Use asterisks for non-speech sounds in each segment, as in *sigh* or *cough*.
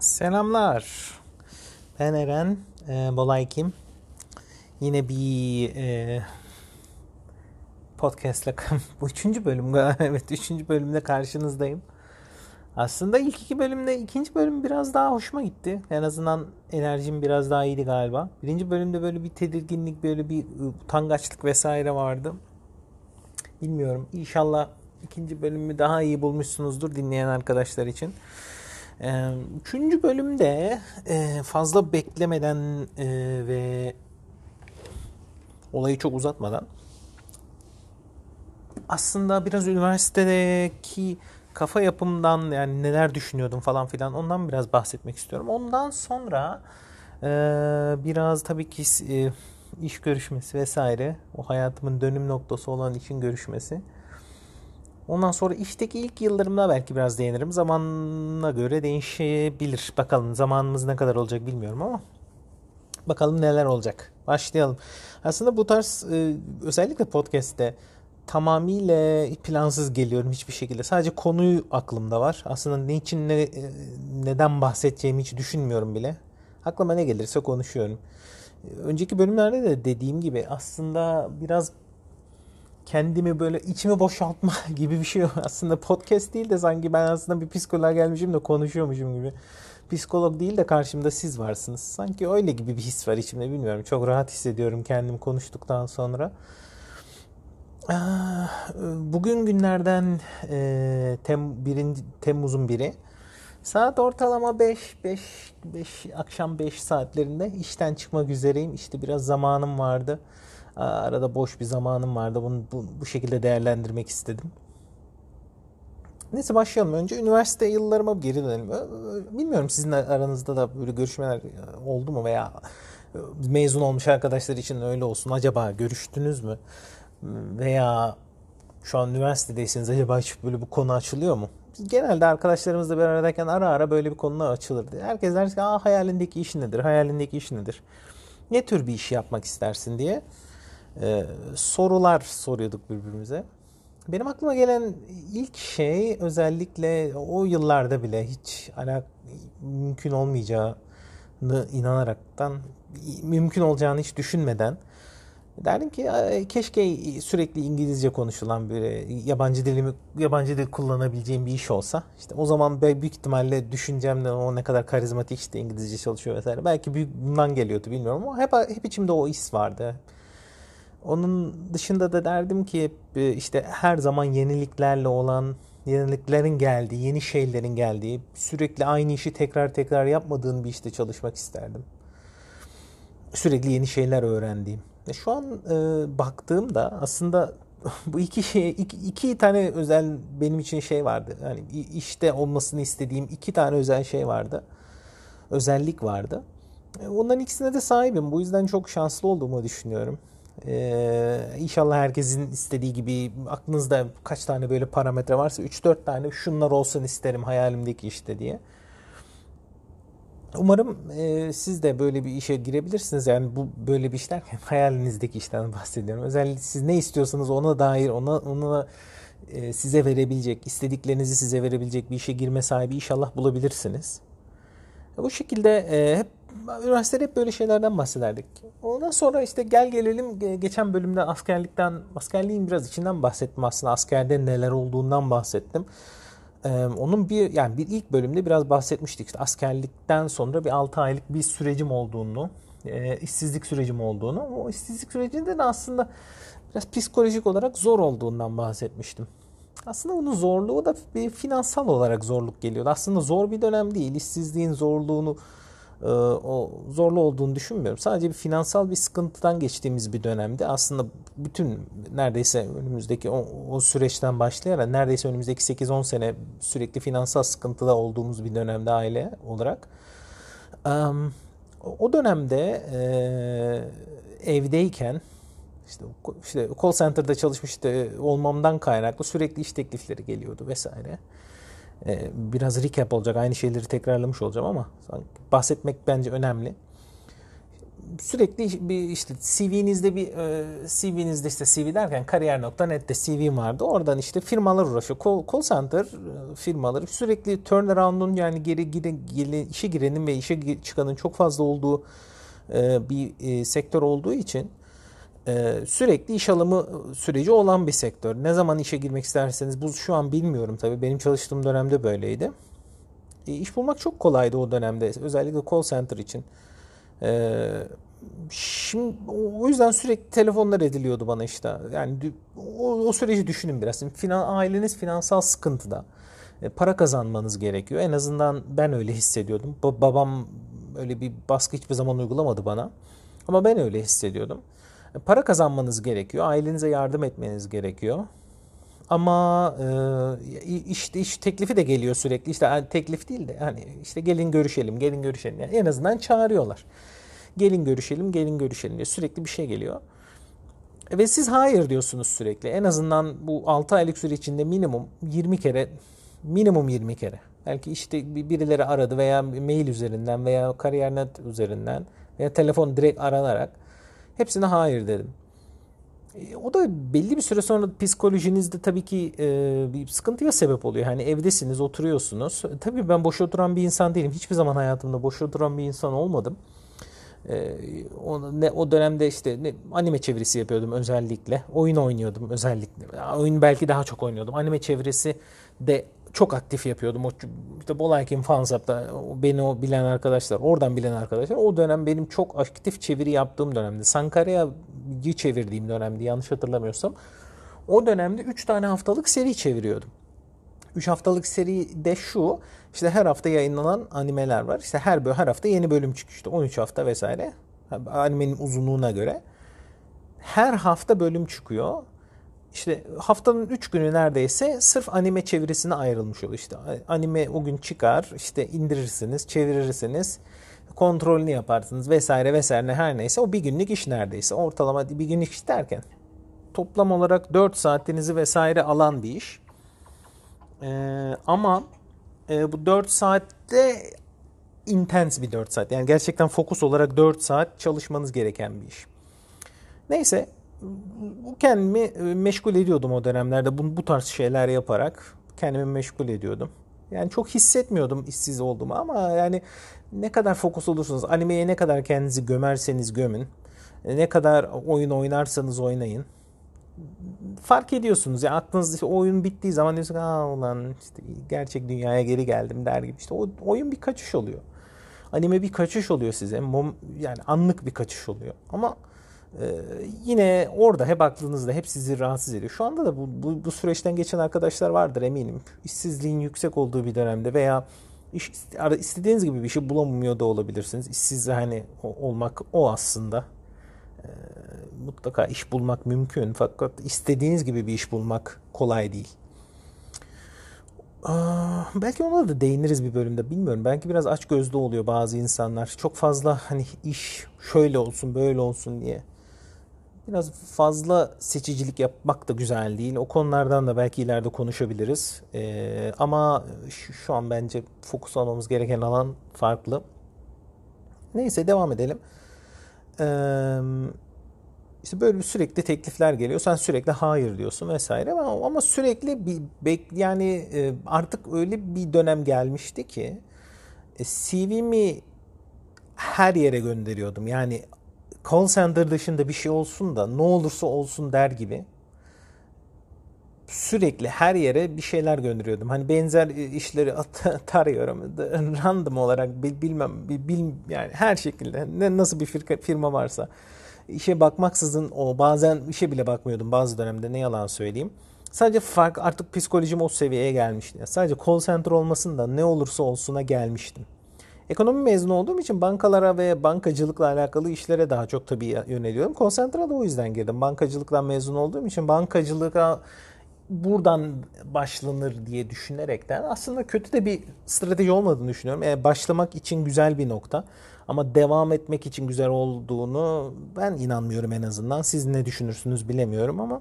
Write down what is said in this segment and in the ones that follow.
Selamlar. Ben Eren. E, Bolay Kim. Yine bir e, podcast'la *laughs* bu üçüncü bölüm *laughs* evet üçüncü bölümde karşınızdayım. Aslında ilk iki bölümde ikinci bölüm biraz daha hoşuma gitti. En azından enerjim biraz daha iyiydi galiba. Birinci bölümde böyle bir tedirginlik, böyle bir utangaçlık vesaire vardı. Bilmiyorum. İnşallah ikinci bölümü daha iyi bulmuşsunuzdur dinleyen arkadaşlar için. Üçüncü bölümde fazla beklemeden ve olayı çok uzatmadan aslında biraz üniversitedeki kafa yapımdan yani neler düşünüyordum falan filan ondan biraz bahsetmek istiyorum. Ondan sonra biraz tabii ki iş görüşmesi vesaire o hayatımın dönüm noktası olan işin görüşmesi Ondan sonra işteki ilk yıllarımda belki biraz değinirim. Zamanına göre değişebilir. Bakalım zamanımız ne kadar olacak bilmiyorum ama bakalım neler olacak. Başlayalım. Aslında bu tarz e, özellikle podcast'te tamamıyla plansız geliyorum hiçbir şekilde. Sadece konuyu aklımda var. Aslında ne için ne, e, neden bahsedeceğimi hiç düşünmüyorum bile. Aklıma ne gelirse konuşuyorum. Önceki bölümlerde de dediğim gibi aslında biraz kendimi böyle içimi boşaltma *laughs* gibi bir şey aslında podcast değil de sanki ben aslında bir psikoloğa gelmişim de konuşuyormuşum gibi. Psikolog değil de karşımda siz varsınız. Sanki öyle gibi bir his var içimde bilmiyorum. Çok rahat hissediyorum kendim konuştuktan sonra. Ah, bugün günlerden e, tem, birinci, Temmuz'un biri. Saat ortalama 5, 5, 5 akşam 5 saatlerinde işten çıkmak üzereyim. İşte biraz zamanım vardı. Arada boş bir zamanım vardı. Bunu bu, bu şekilde değerlendirmek istedim. Neyse başlayalım. Önce üniversite yıllarıma geri dönelim. Bilmiyorum sizin aranızda da böyle görüşmeler oldu mu veya mezun olmuş arkadaşlar için öyle olsun. Acaba görüştünüz mü? Veya şu an üniversitedeyseniz acaba hiç böyle bu konu açılıyor mu? Genelde arkadaşlarımızla bir aradayken ara ara böyle bir konu açılırdı. Herkes der ki hayalindeki iş nedir? Hayalindeki iş nedir? Ne tür bir iş yapmak istersin diye e, sorular soruyorduk birbirimize. Benim aklıma gelen ilk şey özellikle o yıllarda bile hiç alak mümkün olmayacağını inanaraktan mümkün olacağını hiç düşünmeden derdim ki keşke sürekli İngilizce konuşulan bir yabancı dilimi yabancı dil kullanabileceğim bir iş olsa. İşte o zaman büyük ihtimalle düşüncemde o ne kadar karizmatik işte İngilizce çalışıyor vesaire. Belki büyük bundan geliyordu bilmiyorum ama hep hep içimde o his vardı. Onun dışında da derdim ki e, işte her zaman yeniliklerle olan, yeniliklerin geldiği, yeni şeylerin geldiği, sürekli aynı işi tekrar tekrar yapmadığın bir işte çalışmak isterdim. Sürekli yeni şeyler öğrendiğim. Ve şu an e, baktığımda aslında *laughs* bu iki şey iki, iki tane özel benim için şey vardı. Yani işte olmasını istediğim iki tane özel şey vardı. Özellik vardı. E, onların ikisine de sahibim. Bu yüzden çok şanslı olduğumu düşünüyorum. Ee, inşallah herkesin istediği gibi aklınızda kaç tane böyle parametre varsa 3-4 tane şunlar olsun isterim hayalimdeki işte diye. Umarım e, siz de böyle bir işe girebilirsiniz. Yani bu böyle bir iş *laughs* hayalinizdeki işten bahsediyorum. Özellikle siz ne istiyorsanız ona dair ona ona e, size verebilecek, istediklerinizi size verebilecek bir işe girme sahibi inşallah bulabilirsiniz. Bu şekilde e, hep üniversitede hep böyle şeylerden bahsederdik. Ondan sonra işte gel gelelim geçen bölümde askerlikten, askerliğin biraz içinden bahsettim aslında. Askerde neler olduğundan bahsettim. Ee, onun bir yani bir ilk bölümde biraz bahsetmiştik. İşte askerlikten sonra bir 6 aylık bir sürecim olduğunu, e, işsizlik sürecim olduğunu. O işsizlik sürecinde de aslında biraz psikolojik olarak zor olduğundan bahsetmiştim. Aslında bunun zorluğu da bir finansal olarak zorluk geliyordu. Aslında zor bir dönem değil. İşsizliğin zorluğunu o zorlu olduğunu düşünmüyorum. Sadece bir finansal bir sıkıntıdan geçtiğimiz bir dönemde aslında bütün neredeyse önümüzdeki o, o süreçten başlayarak neredeyse önümüzdeki 8-10 sene sürekli finansal sıkıntıda olduğumuz bir dönemde aile olarak. Um, o dönemde e, evdeyken işte, işte call center'da çalışmıştı olmamdan kaynaklı sürekli iş teklifleri geliyordu vesaire. Ee, biraz recap olacak. Aynı şeyleri tekrarlamış olacağım ama bahsetmek bence önemli. sürekli bir işte CV'nizde bir e, CV'nizde işte CV derken kariyer.net'te CV'm vardı. Oradan işte firmalar uğraşıyor. Call, call center e, firmaları sürekli turnaround'un yani geri geri, işe girenin ve işe çıkanın çok fazla olduğu e, bir sektör olduğu için e, sürekli iş alımı süreci olan bir sektör. Ne zaman işe girmek isterseniz bu şu an bilmiyorum tabii. Benim çalıştığım dönemde böyleydi. E, iş bulmak çok kolaydı o dönemde. Özellikle call center için. Ee, şimdi o yüzden sürekli telefonlar ediliyordu bana işte. Yani o, o süreci düşünün biraz. Şimdi aileniz finansal sıkıntıda. E, para kazanmanız gerekiyor. En azından ben öyle hissediyordum. Ba- babam öyle bir baskı hiçbir zaman uygulamadı bana. Ama ben öyle hissediyordum. Para kazanmanız gerekiyor. Ailenize yardım etmeniz gerekiyor. Ama e, işte iş teklifi de geliyor sürekli. İşte yani teklif değil de hani işte gelin görüşelim, gelin görüşelim. Yani en azından çağırıyorlar. Gelin görüşelim, gelin görüşelim diye sürekli bir şey geliyor. Ve siz hayır diyorsunuz sürekli. En azından bu 6 aylık süre içinde minimum 20 kere, minimum 20 kere. Belki işte birileri aradı veya mail üzerinden veya kariyer.net üzerinden veya telefon direkt aranarak hepsine hayır dedim. E, o da belli bir süre sonra psikolojinizde tabii ki e, bir sıkıntıya sebep oluyor. Hani evdesiniz, oturuyorsunuz. Tabii ben boş oturan bir insan değilim. Hiçbir zaman hayatımda boş oturan bir insan olmadım. E, o, ne, o dönemde işte ne, anime çevirisi yapıyordum özellikle. Oyun oynuyordum özellikle. Oyun belki daha çok oynuyordum. Anime çevirisi de çok aktif yapıyordum. O, işte Bolaykin Fansap'ta beni o bilen arkadaşlar, oradan bilen arkadaşlar. O dönem benim çok aktif çeviri yaptığım dönemde. Sankara'yı çevirdiğim dönemde yanlış hatırlamıyorsam. O dönemde 3 tane haftalık seri çeviriyordum. 3 haftalık seri de şu. İşte her hafta yayınlanan animeler var. İşte her her hafta yeni bölüm çıkıyor. İşte 13 hafta vesaire. Animenin uzunluğuna göre. Her hafta bölüm çıkıyor işte haftanın 3 günü neredeyse sırf anime çevirisine ayrılmış oluyor. İşte anime o gün çıkar, işte indirirsiniz, çevirirsiniz, kontrolünü yaparsınız vesaire vesaire her neyse o bir günlük iş neredeyse. Ortalama bir günlük iş derken toplam olarak 4 saatinizi vesaire alan bir iş. Ee, ama e, bu 4 saatte intens bir 4 saat. Yani gerçekten fokus olarak 4 saat çalışmanız gereken bir iş. Neyse bu kendimi e, meşgul ediyordum o dönemlerde bu, bu tarz şeyler yaparak kendimi meşgul ediyordum. Yani çok hissetmiyordum işsiz olduğumu ama yani ne kadar fokus olursunuz, animeye ne kadar kendinizi gömerseniz gömün, e, ne kadar oyun oynarsanız oynayın. Fark ediyorsunuz ya aklınızda işte oyun bittiği zaman diyorsunuz aa ulan işte gerçek dünyaya geri geldim der gibi işte o oyun bir kaçış oluyor. Anime bir kaçış oluyor size. Yani anlık bir kaçış oluyor. Ama ee, yine orada hep aklınızda hep sizi rahatsız ediyor. Şu anda da bu, bu, bu süreçten geçen arkadaşlar vardır eminim. İşsizliğin yüksek olduğu bir dönemde veya iş, istediğiniz gibi bir şey bulamıyor da olabilirsiniz. İşsiz hani olmak o aslında. E, mutlaka iş bulmak mümkün fakat istediğiniz gibi bir iş bulmak kolay değil. Aa, belki ona da değiniriz bir bölümde bilmiyorum. Belki biraz aç gözlü oluyor bazı insanlar. Çok fazla hani iş şöyle olsun böyle olsun diye biraz fazla seçicilik yapmak da güzel değil. O konulardan da belki ileride konuşabiliriz. Ee, ama şu, şu an bence fokus almamız gereken alan farklı. Neyse devam edelim. Ee, işte böyle sürekli teklifler geliyor. Sen sürekli hayır diyorsun vesaire. Ama, ama sürekli bir bek yani e, artık öyle bir dönem gelmişti ki e, CV'mi her yere gönderiyordum. Yani call center dışında bir şey olsun da ne olursa olsun der gibi sürekli her yere bir şeyler gönderiyordum. Hani benzer işleri *laughs* tarıyorum. Random olarak bil, bilmem bil, yani her şekilde ne nasıl bir firma varsa işe bakmaksızın o bazen işe bile bakmıyordum bazı dönemde ne yalan söyleyeyim. Sadece fark artık psikolojim o seviyeye gelmişti. Sadece call center olmasın da ne olursa olsuna gelmiştim. Ekonomi mezunu olduğum için bankalara ve bankacılıkla alakalı işlere daha çok tabii yöneliyorum. Konsantra da o yüzden girdim. Bankacılıktan mezun olduğum için bankacılığa buradan başlanır diye düşünerekten aslında kötü de bir strateji olmadığını düşünüyorum. Yani başlamak için güzel bir nokta ama devam etmek için güzel olduğunu ben inanmıyorum en azından. Siz ne düşünürsünüz bilemiyorum ama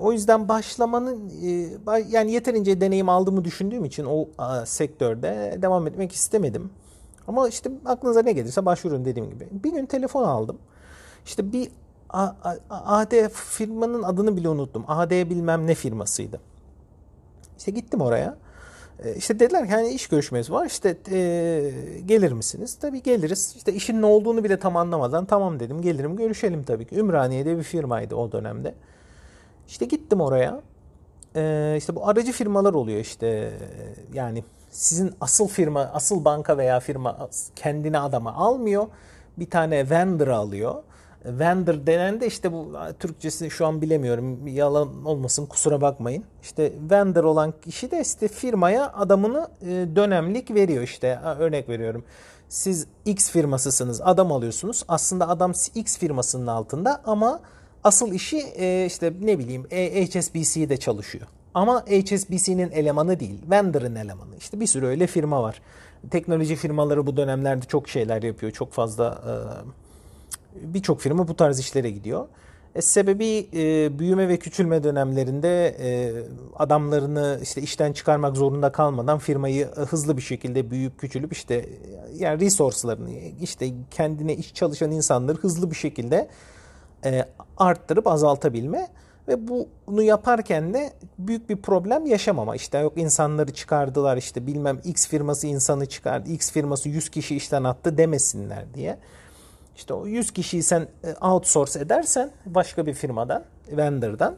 o yüzden başlamanın e, yani yeterince deneyim aldığımı düşündüğüm için o sektörde devam etmek istemedim. Ama işte aklınıza ne gelirse başvurun dediğim gibi. Bir gün telefon aldım. İşte bir AD firmanın adını bile unuttum. AD bilmem ne firmasıydı. İşte gittim oraya. E, işte dediler ki hani iş görüşmesi var işte e, gelir misiniz? Tabii geliriz. İşte işin ne olduğunu bile tam anlamadan tamam dedim gelirim görüşelim tabii ki. Ümraniye'de bir firmaydı o dönemde. İşte gittim oraya. E, işte bu aracı firmalar oluyor işte yani sizin asıl firma, asıl banka veya firma kendine adama almıyor. Bir tane vendor alıyor vendor denen de işte bu Türkçesini şu an bilemiyorum. Yalan olmasın kusura bakmayın. İşte vendor olan kişi de işte firmaya adamını e, dönemlik veriyor işte. Örnek veriyorum. Siz X firmasısınız. Adam alıyorsunuz. Aslında adam X firmasının altında ama asıl işi e, işte ne bileyim HSBC'de çalışıyor. Ama HSBC'nin elemanı değil. Vendor'ın elemanı. İşte bir sürü öyle firma var. Teknoloji firmaları bu dönemlerde çok şeyler yapıyor. Çok fazla birçok firma bu tarz işlere gidiyor. E, sebebi e, büyüme ve küçülme dönemlerinde e, adamlarını işte işten çıkarmak zorunda kalmadan firmayı hızlı bir şekilde büyüyüp küçülüp işte yani resource'larını işte kendine iş çalışan insanları hızlı bir şekilde e, arttırıp azaltabilme ve bunu yaparken de büyük bir problem yaşamama. İşte yok insanları çıkardılar işte bilmem X firması insanı çıkardı, X firması 100 kişi işten attı demesinler diye. İşte o 100 kişiyi sen e, outsource edersen başka bir firmadan, vendor'dan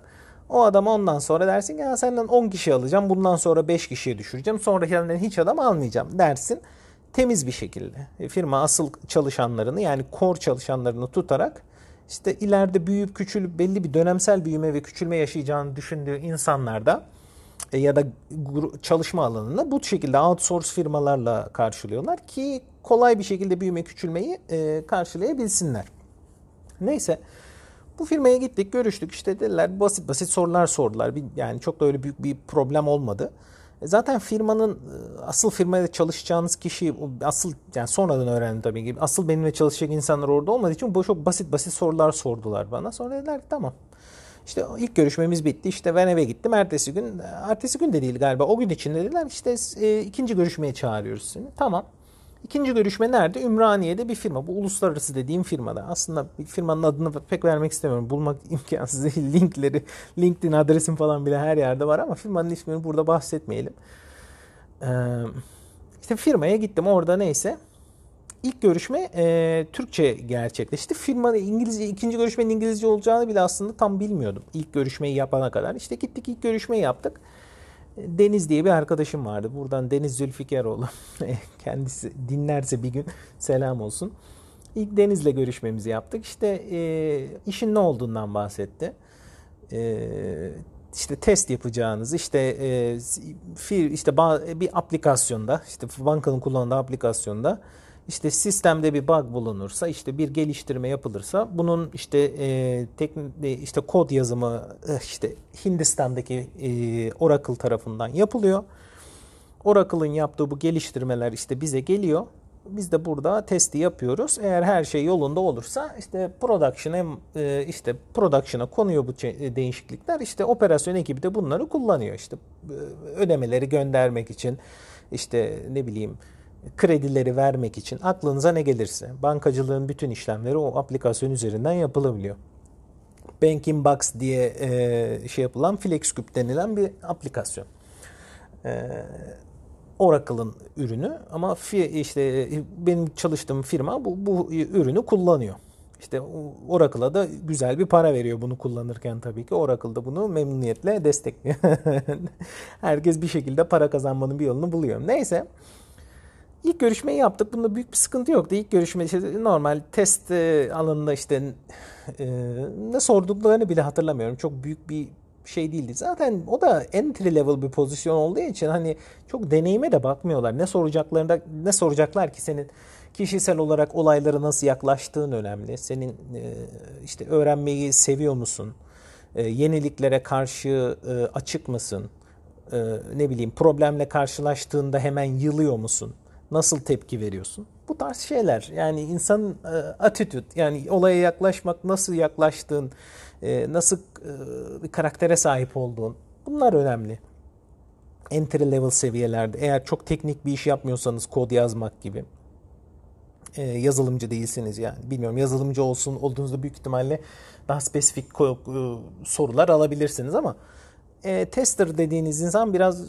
o adam ondan sonra dersin ki senden 10 kişi alacağım. Bundan sonra 5 kişiye düşüreceğim. Sonra senden hiç adam almayacağım dersin. Temiz bir şekilde. E, firma asıl çalışanlarını yani core çalışanlarını tutarak işte ileride büyüyüp küçülüp belli bir dönemsel büyüme ve küçülme yaşayacağını düşündüğü insanlarda e, ya da çalışma alanında bu şekilde outsource firmalarla karşılıyorlar ki kolay bir şekilde büyüme küçülmeyi e, karşılayabilsinler. Neyse bu firmaya gittik görüştük işte dediler basit basit sorular sordular. Yani çok da öyle büyük bir problem olmadı. E, zaten firmanın asıl firmada çalışacağınız kişi asıl yani sonradan öğrendim tabii ki. Asıl benimle çalışacak insanlar orada olmadığı için bu çok basit basit sorular sordular bana. Sonra dediler ki tamam işte ilk görüşmemiz bitti. İşte ben eve gittim. Ertesi gün, ertesi gün de değil galiba. O gün içinde dediler işte e, ikinci görüşmeye çağırıyoruz seni. Tamam. İkinci görüşme nerede? Ümraniye'de bir firma. Bu uluslararası dediğim firmada. Aslında bir firmanın adını pek vermek istemiyorum. Bulmak *laughs* imkansız değil. Linkleri, LinkedIn adresim falan bile her yerde var ama firmanın ismini burada bahsetmeyelim. Ee, işte firmaya gittim. Orada neyse İlk görüşme e, Türkçe gerçekleşti. Firma İngilizce, ikinci görüşmenin İngilizce olacağını bile aslında tam bilmiyordum. İlk görüşmeyi yapana kadar. İşte gittik ilk görüşmeyi yaptık. Deniz diye bir arkadaşım vardı. Buradan Deniz Zülfikaroğlu. *laughs* Kendisi dinlerse bir gün selam olsun. İlk Deniz'le görüşmemizi yaptık. İşte e, işin ne olduğundan bahsetti. E, işte test yapacağınız işte e, fir, işte bir aplikasyonda işte bankanın kullandığı aplikasyonda işte sistemde bir bug bulunursa işte bir geliştirme yapılırsa bunun işte e, teknik işte kod yazımı e, işte Hindistan'daki e, Oracle tarafından yapılıyor. Oracle'ın yaptığı bu geliştirmeler işte bize geliyor. Biz de burada testi yapıyoruz. Eğer her şey yolunda olursa işte production'a e, işte production'a konuyor bu değişiklikler. İşte operasyon ekibi de bunları kullanıyor. İşte e, ödemeleri göndermek için işte ne bileyim kredileri vermek için aklınıza ne gelirse bankacılığın bütün işlemleri o aplikasyon üzerinden yapılabiliyor. Banking Box diye e, şey yapılan FlexCube denilen bir aplikasyon. E, Oracle'ın ürünü ama fi, işte benim çalıştığım firma bu, bu ürünü kullanıyor. İşte Oracle'a da güzel bir para veriyor bunu kullanırken tabii ki. Oracle da bunu memnuniyetle destekliyor. *laughs* Herkes bir şekilde para kazanmanın bir yolunu buluyor. Neyse. İlk görüşmeyi yaptık. Bunda büyük bir sıkıntı yoktu. İlk görüşme işte normal test e, alanında işte e, ne sorduklarını bile hatırlamıyorum. Çok büyük bir şey değildi. Zaten o da entry level bir pozisyon olduğu için hani çok deneyime de bakmıyorlar. Ne soracaklarında ne soracaklar ki senin kişisel olarak olaylara nasıl yaklaştığın önemli. Senin e, işte öğrenmeyi seviyor musun? E, yeniliklere karşı e, açık mısın? E, ne bileyim problemle karşılaştığında hemen yılıyor musun? Nasıl tepki veriyorsun? Bu tarz şeyler. Yani insanın e, attitude yani olaya yaklaşmak, nasıl yaklaştığın, e, nasıl e, bir karaktere sahip olduğun bunlar önemli. Entry level seviyelerde eğer çok teknik bir iş yapmıyorsanız kod yazmak gibi. e, yazılımcı değilsiniz yani. Bilmiyorum yazılımcı olsun olduğunuzda büyük ihtimalle daha spesifik e, sorular alabilirsiniz ama e, tester dediğiniz insan biraz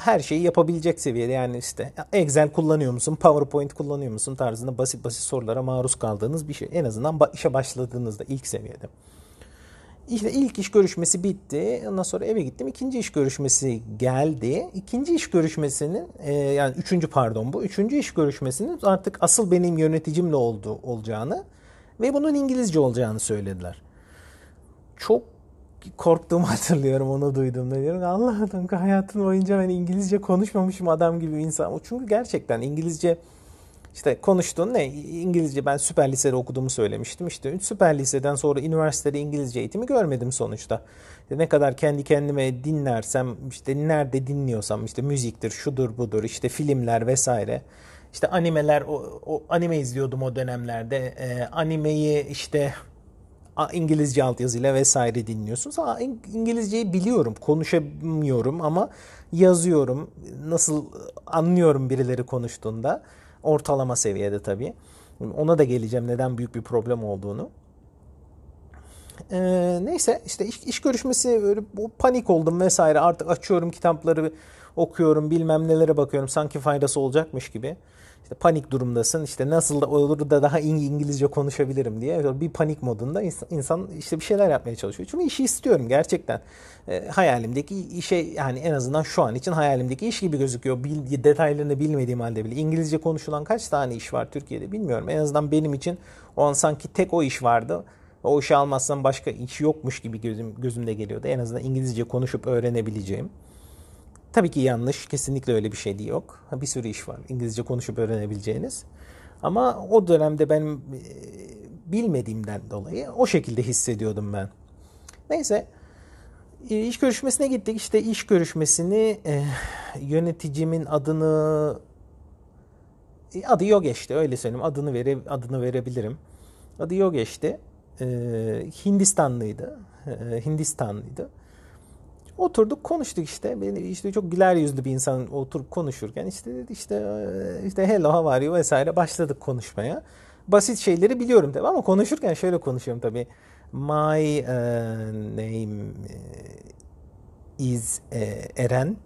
her şeyi yapabilecek seviyede. Yani işte Excel kullanıyor musun, PowerPoint kullanıyor musun tarzında basit basit sorulara maruz kaldığınız bir şey. En azından işe başladığınızda ilk seviyede. İşte ilk iş görüşmesi bitti. Ondan sonra eve gittim. İkinci iş görüşmesi geldi. İkinci iş görüşmesinin e, yani üçüncü pardon bu. Üçüncü iş görüşmesinin artık asıl benim yöneticimle oldu olacağını ve bunun İngilizce olacağını söylediler. Çok korktuğumu *laughs* hatırlıyorum onu duyduğumda. Diyorum Allah'ım hayatım boyunca ben İngilizce konuşmamışım adam gibi insan. Çünkü gerçekten İngilizce işte konuştuğun ne? İngilizce ben süper lisede okuduğumu söylemiştim. İşte süper liseden sonra üniversitede İngilizce eğitimi görmedim sonuçta. İşte ne kadar kendi kendime dinlersem, işte nerede dinliyorsam işte müziktir, şudur budur, işte filmler vesaire. İşte animeler, o, o anime izliyordum o dönemlerde. E, animeyi işte İngilizce altyazıyla vesaire dinliyorsunuz. Aa, İngilizceyi biliyorum, konuşamıyorum ama yazıyorum. Nasıl anlıyorum birileri konuştuğunda. Ortalama seviyede tabii. Ona da geleceğim neden büyük bir problem olduğunu. Ee, neyse işte iş, iş görüşmesi böyle panik oldum vesaire. Artık açıyorum kitapları okuyorum bilmem nelere bakıyorum sanki faydası olacakmış gibi işte panik durumdasın. İşte nasıl da olur da daha iyi İngilizce konuşabilirim diye bir panik modunda insan işte bir şeyler yapmaya çalışıyor. Çünkü işi istiyorum gerçekten. E, hayalimdeki işe yani en azından şu an için hayalimdeki iş gibi gözüküyor. Bil, detaylarını bilmediğim halde bile. İngilizce konuşulan kaç tane iş var Türkiye'de bilmiyorum. En azından benim için o an sanki tek o iş vardı. O işi almazsam başka iş yokmuş gibi gözüm, gözümde geliyordu. En azından İngilizce konuşup öğrenebileceğim. Tabii ki yanlış. Kesinlikle öyle bir şey yok. Bir sürü iş var. İngilizce konuşup öğrenebileceğiniz. Ama o dönemde ben e, bilmediğimden dolayı o şekilde hissediyordum ben. Neyse e, iş görüşmesine gittik. İşte iş görüşmesini e, yöneticimin adını e, adı yok geçti öyle söyleyeyim. Adını vere, adını verebilirim. Adı yok geçti. E, Hindistanlıydı. E, Hindistanlıydı. Oturduk konuştuk işte. Beni işte çok güler yüzlü bir insan oturup konuşurken işte dedi işte işte hello how are you vesaire başladık konuşmaya. Basit şeyleri biliyorum tabii ama konuşurken şöyle konuşuyorum tabii. My uh, name is uh, Eren.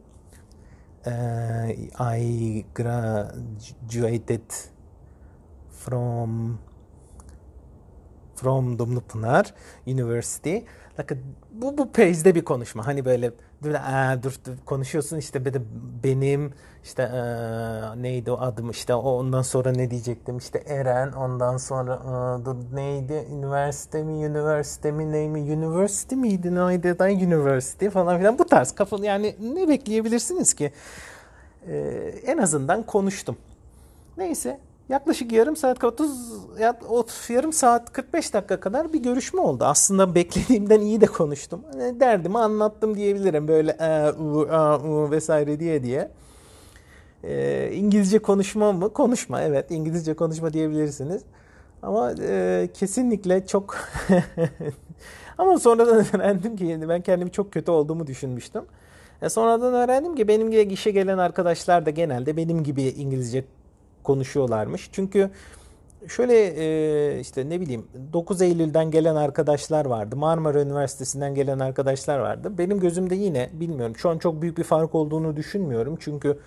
Uh, I graduated from from Dumlupınar University. Like bu bu pace'de bir konuşma. Hani böyle dur, dur, konuşuyorsun işte böyle benim işte aa, neydi o adım? İşte o ondan sonra ne diyecektim? İşte Eren ondan sonra aa, dur, neydi? Üniversite mi üniversite mi ney mi? Üniversite miydi? Neydi da üniversite falan filan. Bu tarz kafalı yani ne bekleyebilirsiniz ki? Ee, en azından konuştum. Neyse Yaklaşık yarım saat 30 yarım saat 45 dakika kadar bir görüşme oldu. Aslında beklediğimden iyi de konuştum. Yani derdimi anlattım diyebilirim. Böyle e, u, a, u vesaire diye diye. E, İngilizce konuşma mı? Konuşma evet. İngilizce konuşma diyebilirsiniz. Ama e, kesinlikle çok *laughs* ama sonradan *laughs* öğrendim ki ben kendimi çok kötü olduğumu düşünmüştüm. E sonradan öğrendim ki benim gibi işe gelen arkadaşlar da genelde benim gibi İngilizce konuşuyorlarmış. Çünkü şöyle e, işte ne bileyim 9 Eylül'den gelen arkadaşlar vardı. Marmara Üniversitesi'nden gelen arkadaşlar vardı. Benim gözümde yine bilmiyorum şu an çok büyük bir fark olduğunu düşünmüyorum. Çünkü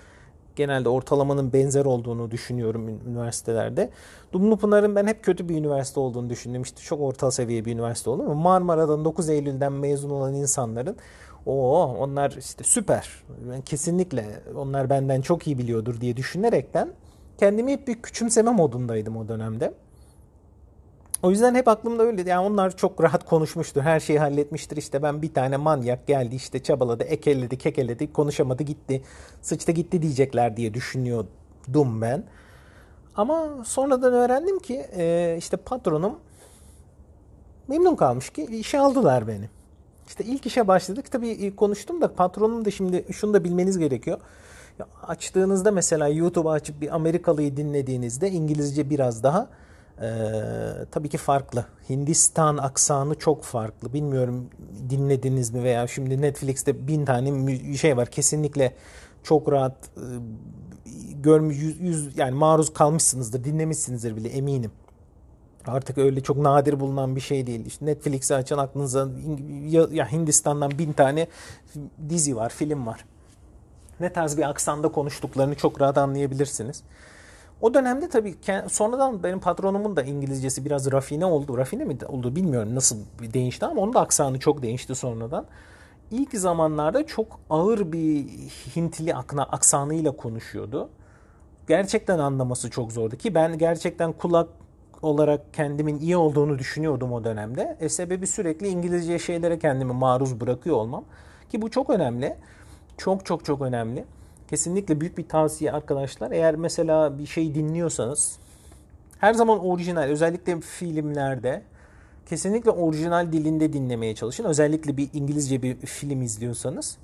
genelde ortalamanın benzer olduğunu düşünüyorum üniversitelerde. Dumlupınar'ın ben hep kötü bir üniversite olduğunu düşündüm. İşte çok orta seviye bir üniversite oldu Marmara'dan 9 Eylül'den mezun olan insanların o onlar işte süper. Ben kesinlikle onlar benden çok iyi biliyordur diye düşünerekten kendimi hep bir küçümseme modundaydım o dönemde. O yüzden hep aklımda öyle. Yani onlar çok rahat konuşmuştur. Her şeyi halletmiştir. İşte ben bir tane manyak geldi işte çabaladı, ekelledi, kekeledi, konuşamadı gitti. Sıçtı gitti diyecekler diye düşünüyordum ben. Ama sonradan öğrendim ki e, işte patronum memnun kalmış ki işe aldılar beni. İşte ilk işe başladık. Tabii konuştum da patronum da şimdi şunu da bilmeniz gerekiyor. Açtığınızda mesela YouTube'u açıp bir Amerikalıyı dinlediğinizde İngilizce biraz daha e, tabii ki farklı. Hindistan aksanı çok farklı. Bilmiyorum dinlediniz mi veya şimdi Netflix'te bin tane şey var. Kesinlikle çok rahat e, görmüş yüz, yüz yani maruz kalmışsınızdır, dinlemişsinizdir bile eminim. Artık öyle çok nadir bulunan bir şey değil. İşte Netflix'i açan aklınıza ya, Hindistan'dan bin tane dizi var, film var. Ne tarz bir aksanda konuştuklarını çok rahat anlayabilirsiniz. O dönemde tabii sonradan benim patronumun da İngilizcesi biraz rafine oldu. Rafine mi oldu bilmiyorum nasıl değişti ama onun da aksanı çok değişti sonradan. İlk zamanlarda çok ağır bir Hintli aksanıyla konuşuyordu. Gerçekten anlaması çok zordu ki ben gerçekten kulak olarak kendimin iyi olduğunu düşünüyordum o dönemde. E sebebi sürekli İngilizce şeylere kendimi maruz bırakıyor olmam. Ki bu çok önemli. Çok çok çok önemli. Kesinlikle büyük bir tavsiye arkadaşlar. Eğer mesela bir şey dinliyorsanız her zaman orijinal özellikle filmlerde kesinlikle orijinal dilinde dinlemeye çalışın. Özellikle bir İngilizce bir film izliyorsanız.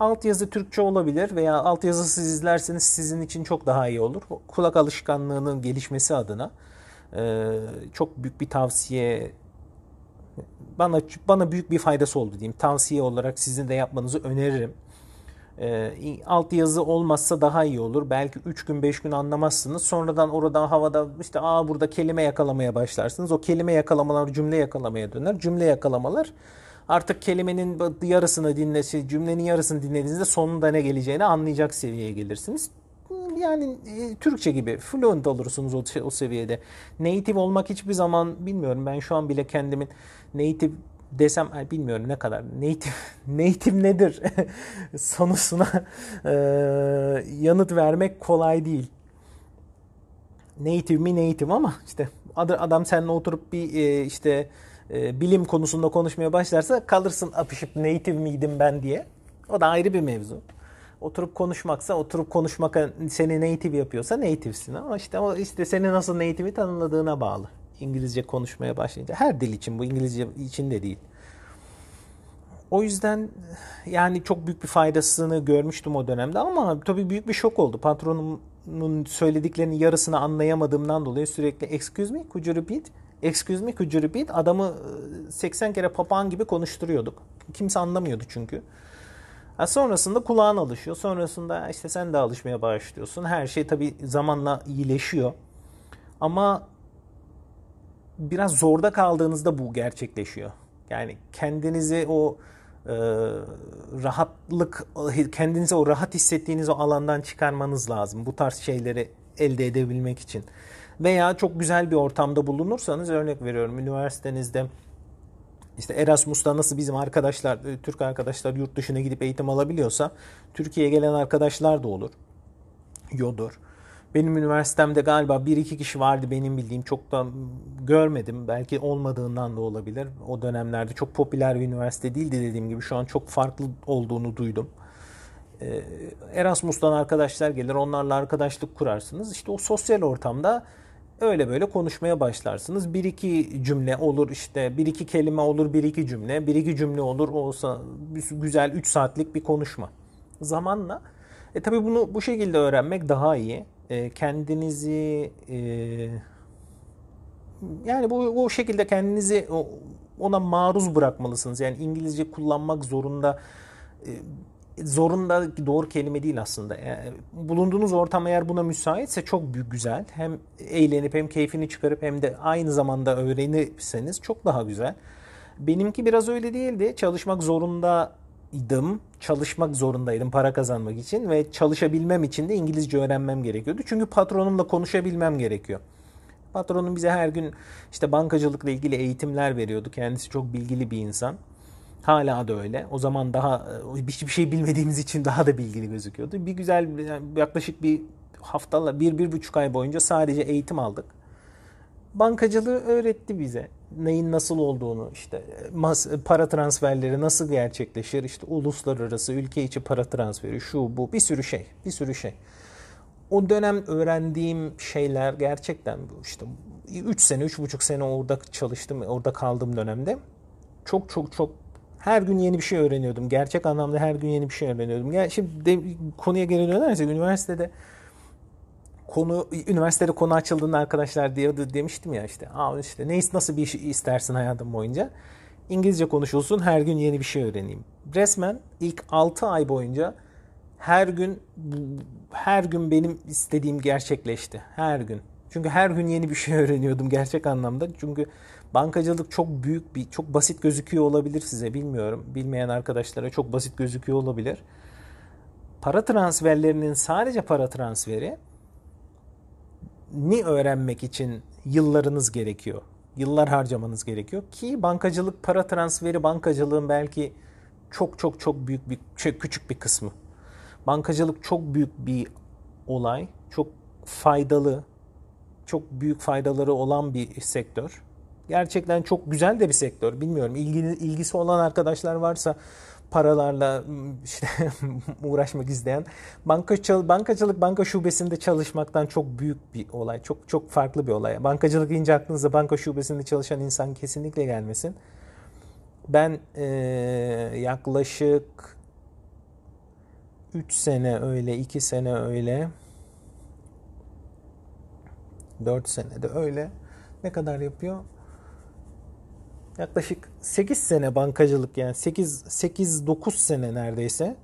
Altyazı Türkçe olabilir veya altyazısız izlerseniz sizin için çok daha iyi olur. Kulak alışkanlığının gelişmesi adına çok büyük bir tavsiye bana bana büyük bir faydası oldu diyeyim. Tavsiye olarak sizin de yapmanızı öneririm. E, alt yazı olmazsa daha iyi olur. Belki 3 gün 5 gün anlamazsınız. Sonradan orada havada işte aa burada kelime yakalamaya başlarsınız. O kelime yakalamalar cümle yakalamaya döner. Cümle yakalamalar artık kelimenin yarısını dinlesi, cümlenin yarısını dinlediğinizde sonunda ne geleceğini anlayacak seviyeye gelirsiniz. Yani e, Türkçe gibi fluent olursunuz o, o seviyede. Native olmak hiçbir zaman bilmiyorum. Ben şu an bile kendimin native desem bilmiyorum ne kadar native *laughs* native nedir *laughs* sorusuna e, yanıt vermek kolay değil. Native mi native ama işte adam seninle oturup bir e, işte e, bilim konusunda konuşmaya başlarsa kalırsın apışıp native miydim ben diye. O da ayrı bir mevzu. Oturup konuşmaksa oturup konuşmak seni native yapıyorsa native'sin ama işte o işte seni nasıl native'i tanımladığına bağlı. İngilizce konuşmaya başlayınca. Her dil için bu İngilizce için de değil. O yüzden yani çok büyük bir faydasını görmüştüm o dönemde ama tabii büyük bir şok oldu. Patronumun söylediklerinin yarısını anlayamadığımdan dolayı sürekli excuse me could you repeat? Excuse me could you repeat? Adamı 80 kere papağan gibi konuşturuyorduk. Kimse anlamıyordu çünkü. Ha sonrasında kulağın alışıyor. Sonrasında işte sen de alışmaya başlıyorsun. Her şey tabii zamanla iyileşiyor. Ama biraz zorda kaldığınızda bu gerçekleşiyor. Yani kendinizi o e, rahatlık, kendinizi o rahat hissettiğiniz o alandan çıkarmanız lazım. Bu tarz şeyleri elde edebilmek için. Veya çok güzel bir ortamda bulunursanız örnek veriyorum üniversitenizde işte Erasmus'ta nasıl bizim arkadaşlar, e, Türk arkadaşlar yurt dışına gidip eğitim alabiliyorsa Türkiye'ye gelen arkadaşlar da olur. Yodur. Benim üniversitemde galiba bir iki kişi vardı benim bildiğim. Çok da görmedim. Belki olmadığından da olabilir. O dönemlerde çok popüler bir üniversite değildi dediğim gibi. Şu an çok farklı olduğunu duydum. Ee, Erasmus'tan arkadaşlar gelir. Onlarla arkadaşlık kurarsınız. İşte o sosyal ortamda öyle böyle konuşmaya başlarsınız. Bir iki cümle olur işte bir iki kelime olur bir iki cümle. Bir iki cümle olur olsa güzel 3 saatlik bir konuşma. Zamanla e tabi bunu bu şekilde öğrenmek daha iyi e, kendinizi e, yani bu, bu şekilde kendinizi ona maruz bırakmalısınız. Yani İngilizce kullanmak zorunda e, zorunda doğru kelime değil aslında. Yani bulunduğunuz ortam eğer buna müsaitse çok güzel. Hem eğlenip hem keyfini çıkarıp hem de aynı zamanda öğrenirseniz çok daha güzel. Benimki biraz öyle değildi. Çalışmak zorunda idim. Çalışmak zorundaydım para kazanmak için ve çalışabilmem için de İngilizce öğrenmem gerekiyordu. Çünkü patronumla konuşabilmem gerekiyor. Patronum bize her gün işte bankacılıkla ilgili eğitimler veriyordu. Kendisi çok bilgili bir insan. Hala da öyle. O zaman daha hiçbir şey bilmediğimiz için daha da bilgili gözüküyordu. Bir güzel yaklaşık bir haftalar, bir, bir buçuk ay boyunca sadece eğitim aldık. Bankacılığı öğretti bize neyin nasıl olduğunu işte para transferleri nasıl gerçekleşir işte uluslararası ülke içi para transferi şu bu bir sürü şey bir sürü şey. O dönem öğrendiğim şeyler gerçekten işte 3 sene 3,5 sene orada çalıştım orada kaldığım dönemde çok çok çok her gün yeni bir şey öğreniyordum. Gerçek anlamda her gün yeni bir şey öğreniyordum. Yani şimdi de, konuya geri dönersek üniversitede konu üniversitede konu açıldığında arkadaşlar diyordu demiştim ya işte. Aa işte ne nasıl bir iş istersin hayatın boyunca? İngilizce konuşulsun her gün yeni bir şey öğreneyim. Resmen ilk 6 ay boyunca her gün her gün benim istediğim gerçekleşti. Her gün. Çünkü her gün yeni bir şey *laughs* öğreniyordum gerçek anlamda. Çünkü bankacılık çok büyük bir, çok basit gözüküyor olabilir size bilmiyorum. Bilmeyen arkadaşlara çok basit gözüküyor olabilir. Para transferlerinin sadece para transferi ni öğrenmek için yıllarınız gerekiyor. Yıllar harcamanız gerekiyor ki bankacılık para transferi bankacılığın belki çok çok çok büyük bir şey, küçük bir kısmı. Bankacılık çok büyük bir olay, çok faydalı, çok büyük faydaları olan bir sektör. Gerçekten çok güzel de bir sektör. Bilmiyorum ilgisi olan arkadaşlar varsa paralarla işte *laughs* uğraşmak isteyen banka bankacılık banka şubesinde çalışmaktan çok büyük bir olay. Çok çok farklı bir olay. Bankacılık deyince aklınıza banka şubesinde çalışan insan kesinlikle gelmesin. Ben e, yaklaşık 3 sene öyle, 2 sene öyle 4 sene de öyle. Ne kadar yapıyor? Yaklaşık 8 sene bankacılık yani 8 8 9 sene neredeyse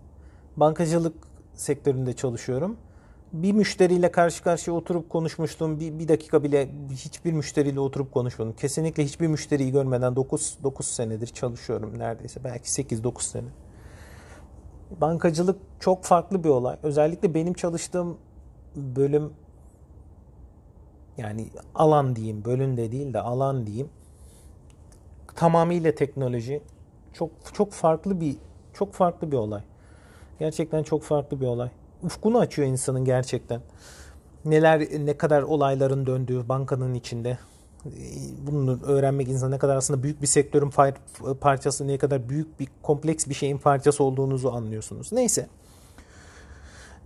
bankacılık sektöründe çalışıyorum. Bir müşteriyle karşı karşıya oturup konuşmuştum. Bir, bir dakika bile hiçbir müşteriyle oturup konuşmadım. Kesinlikle hiçbir müşteriyi görmeden 9 9 senedir çalışıyorum neredeyse. Belki 8 9 sene. Bankacılık çok farklı bir olay. Özellikle benim çalıştığım bölüm yani alan diyeyim, bölüm de değil de alan diyeyim tamamıyla teknoloji. Çok çok farklı bir çok farklı bir olay. Gerçekten çok farklı bir olay. Ufkunu açıyor insanın gerçekten. Neler ne kadar olayların döndüğü bankanın içinde. Bunu öğrenmek insan ne kadar aslında büyük bir sektörün parçası, ne kadar büyük bir kompleks bir şeyin parçası olduğunuzu anlıyorsunuz. Neyse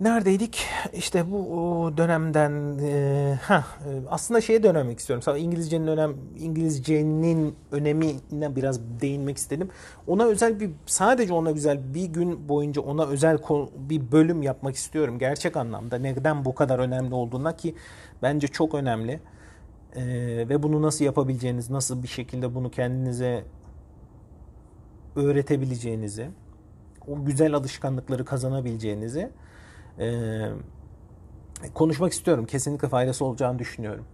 neredeydik? İşte bu dönemden e, ha aslında şeye dönmek istiyorum. İngilizcenin önem İngilizcenin önemine biraz değinmek istedim. Ona özel bir sadece ona güzel bir gün boyunca ona özel bir bölüm yapmak istiyorum gerçek anlamda. Neden bu kadar önemli olduğuna ki bence çok önemli. Ee, ve bunu nasıl yapabileceğiniz, nasıl bir şekilde bunu kendinize öğretebileceğinizi, o güzel alışkanlıkları kazanabileceğinizi e, konuşmak istiyorum. Kesinlikle faydası olacağını düşünüyorum.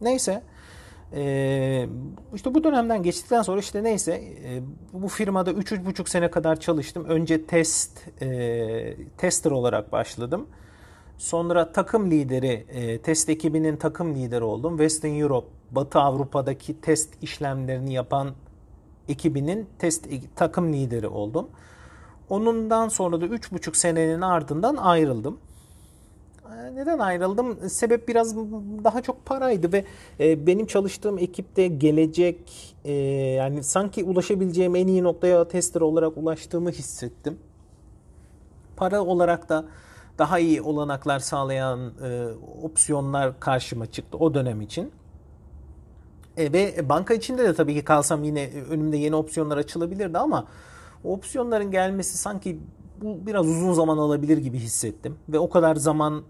Neyse. E, işte bu dönemden geçtikten sonra işte neyse e, bu firmada 3-3,5 sene kadar çalıştım. Önce test e, tester olarak başladım. Sonra takım lideri, e, test ekibinin takım lideri oldum. Western Europe, Batı Avrupa'daki test işlemlerini yapan ekibinin test takım lideri oldum. Onundan sonra da 3,5 senenin ardından ayrıldım. Ee, neden ayrıldım? Sebep biraz daha çok paraydı ve e, benim çalıştığım ekipte gelecek e, yani sanki ulaşabileceğim en iyi noktaya tester olarak ulaştığımı hissettim. Para olarak da daha iyi olanaklar sağlayan e, opsiyonlar karşıma çıktı o dönem için. E, ve banka içinde de tabii ki kalsam yine önümde yeni opsiyonlar açılabilirdi ama opsiyonların gelmesi sanki bu biraz uzun zaman alabilir gibi hissettim. Ve o kadar zaman